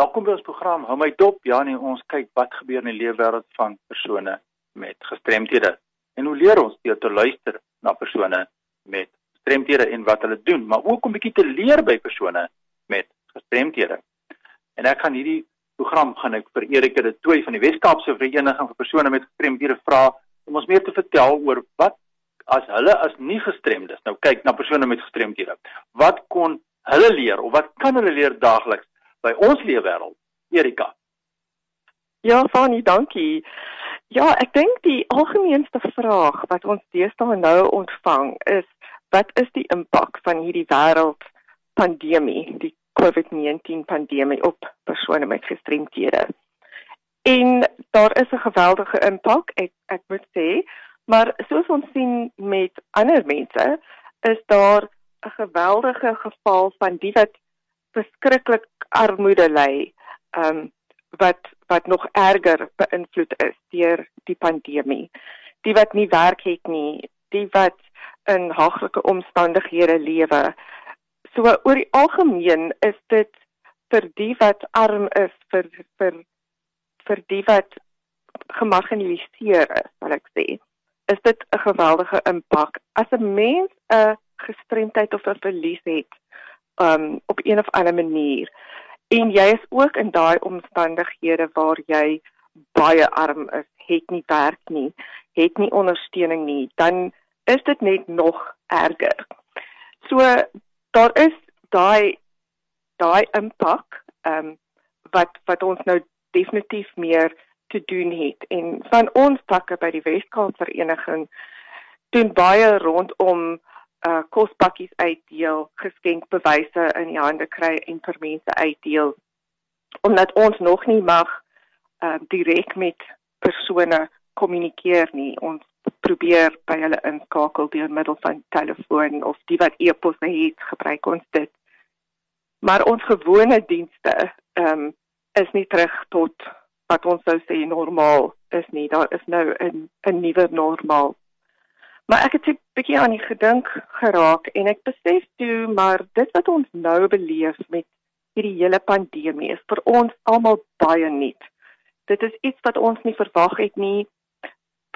Welkom by ons program Hou my dop. Ja nee, ons kyk wat gebeur in die leefwêreld van persone met gestremthede. En hoe leer ons deur te luister na persone met gestremthede en wat hulle doen, maar ook om bietjie te leer by persone met gestremthede. En ek gaan hierdie program gaan ek vir Erika de Tooi van die Wes-Kaapse Vereniging vir persone met gestremthede vra om ons meer te vertel oor wat as hulle as nie gestremdes nou kyk na persone met gestremthede. Wat kon hulle leer of wat kan hulle leer daagliks by ons leefwêreld. Erika. Ja, Fani, dankie. Ja, ek dink die algemeenste vraag wat ons deesdae nou ontvang is wat is die impak van hierdie wêreld pandemie, die COVID-19 pandemie op persone met gestremthede? En daar is 'n geweldige impak, ek ek moet sê, maar soos ons sien met ander mense, is daar 'n geweldige geval van die wat verskriklik armoede ly, ehm um, wat wat nog erger beïnvloed is deur die pandemie. Die wat nie werk het nie, die wat in haglike omstandighede lewe. So oor die algemeen is dit vir die wat arm is, vir vir vir die wat gemarginaliseer is, sal ek sê. Is dit 'n geweldige impak as 'n mens 'n gestremdheid of 'n verlies het um op een of ander manier en jy is ook in daai omstandighede waar jy baie arm is, het nie werk nie, het nie ondersteuning nie, dan is dit net nog erger. So daar is daai daai impak um wat wat ons nou definitief meer te doen het en van ons takke by die Weskaap vereniging doen baie rondom uh kospakkies uitdeel, geskenkbewyse in die hande kry en vir mense uitdeel. Omdat ons nog nie mag uh direk met persone kommunikeer nie. Ons probeer by hulle inskakel deur middel van telefoon of die wat e-posse het, gebruik ons dit. Maar ons gewone dienste um is nie terug tot wat ons sou sê normaal is nie. Daar is nou 'n 'n nuwe normaal Maar ek het 'n bietjie aan die gedink geraak en ek besef toe maar dit wat ons nou beleef met hierdie hele pandemie is vir ons almal baie nuut. Dit is iets wat ons nie verwag het nie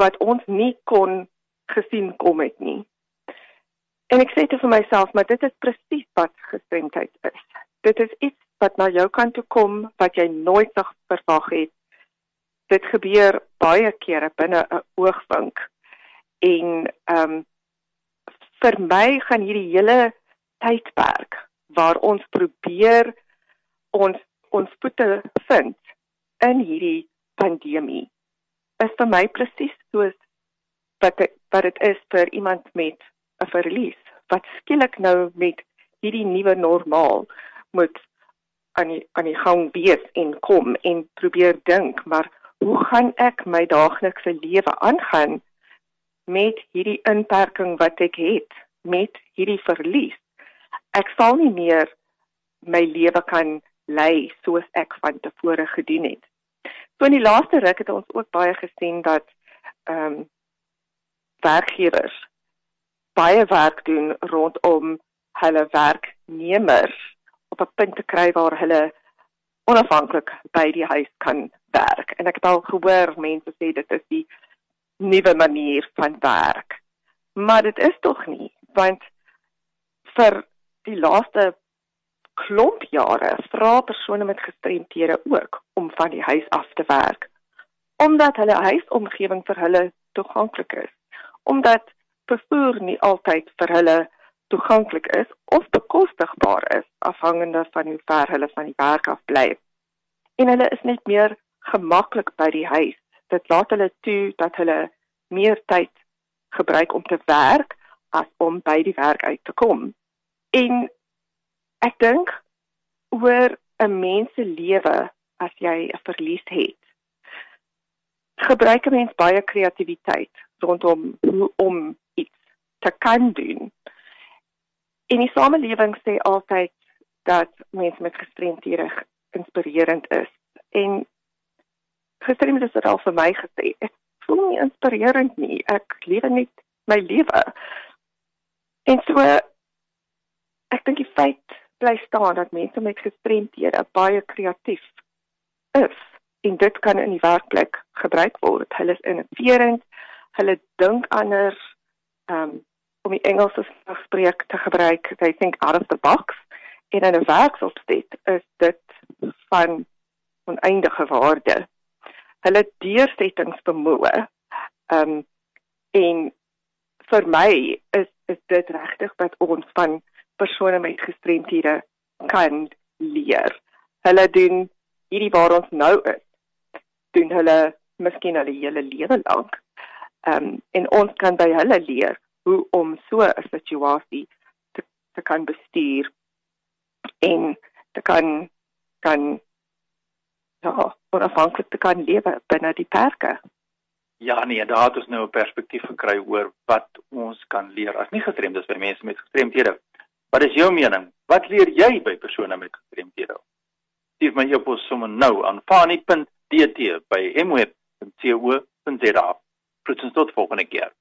wat ons nie kon gesien kom het nie. En ek sê dit vir myself, maar dit is presies wat gestremdheid is. Dit is iets wat na jou kant toe kom wat jy nooit verwag het. Dit gebeur baie kere binne 'n oogwink en ehm um, vir my gaan hierdie hele tydperk waar ons probeer ons ons voete vind in hierdie pandemie is vir my presies soos wat wat dit is vir iemand met 'n verlies wat skielik nou met hierdie nuwe normaal moet aan die aan die gang wees en kom en probeer dink maar hoe gaan ek my daaglikse lewe aangaan met hierdie inperking wat ek het, met hierdie verlies. Ek sal nie meer my lewe kan lei soos ek van tevore gedoen het. So in die laaste ruk het ons ook baie gesien dat ehm um, werkgewers baie werk doen rondom hulle werknemers op 'n punt te kry waar hulle onafhanklik by die huis kan werk. En ek het al gehoor mense sê dit is die nuwe manier van werk. Maar dit is tog nie, want vir die laaste klomp jare vra persone met gestremthede ook om van die huis af te werk omdat hulle huisomgewing vir hulle toeganklik is omdat vervoer nie altyd vir hulle toeganklik is of bekostigbaar is afhangende van hoe ver hulle van die werk af bly en hulle is net meer gemaklik by die huis dit laat hulle toe dat hulle meer tyd gebruik om te werk as om by die werk uit te kom. En ek dink oor 'n mens se lewe as jy 'n verlies het. Gebruik 'n mens baie kreatiwiteit rondom hoe om iets te kan doen. En die samelewing sê altyd dat mense met gestremdhede inspirerend is. En gister het dit al vir my gesê. Ek voel nie inspirerend nie. Ek lewe net my lewe. En so ek dink die feit bly staan dat mense met gestremthede baie kreatief is en dit kan in die werkplek gebruik word. Hulle is innoverend, hulle dink anders um om die Engelse spreek te gebruik. They think out of the box. En in 'n werksopset is dit van oneindige waarde. Hulle deursettingsvermoë um en vir my is is dit regtig wat ons van persone met gestremthede kan leer. Hulle doen hierdie waar ons nou is. Doen hulle miskien die hele lewe lank. Ehm um, en ons kan by hulle leer hoe om so 'n situasie te te kan bestuur en te kan kan ja, onafhanklik te kan lewe binne die perke. Ja nee, daar het ons nou 'n perspektief gekry oor wat ons kan leer as nie gestremdes by mense met gestremthede. Wat is jou mening? Wat leer jy by persone met gestremthede? Stuur my e-pos sommer nou aan fani.dt by mweb.co.za. Tot 'n tot volgende keer.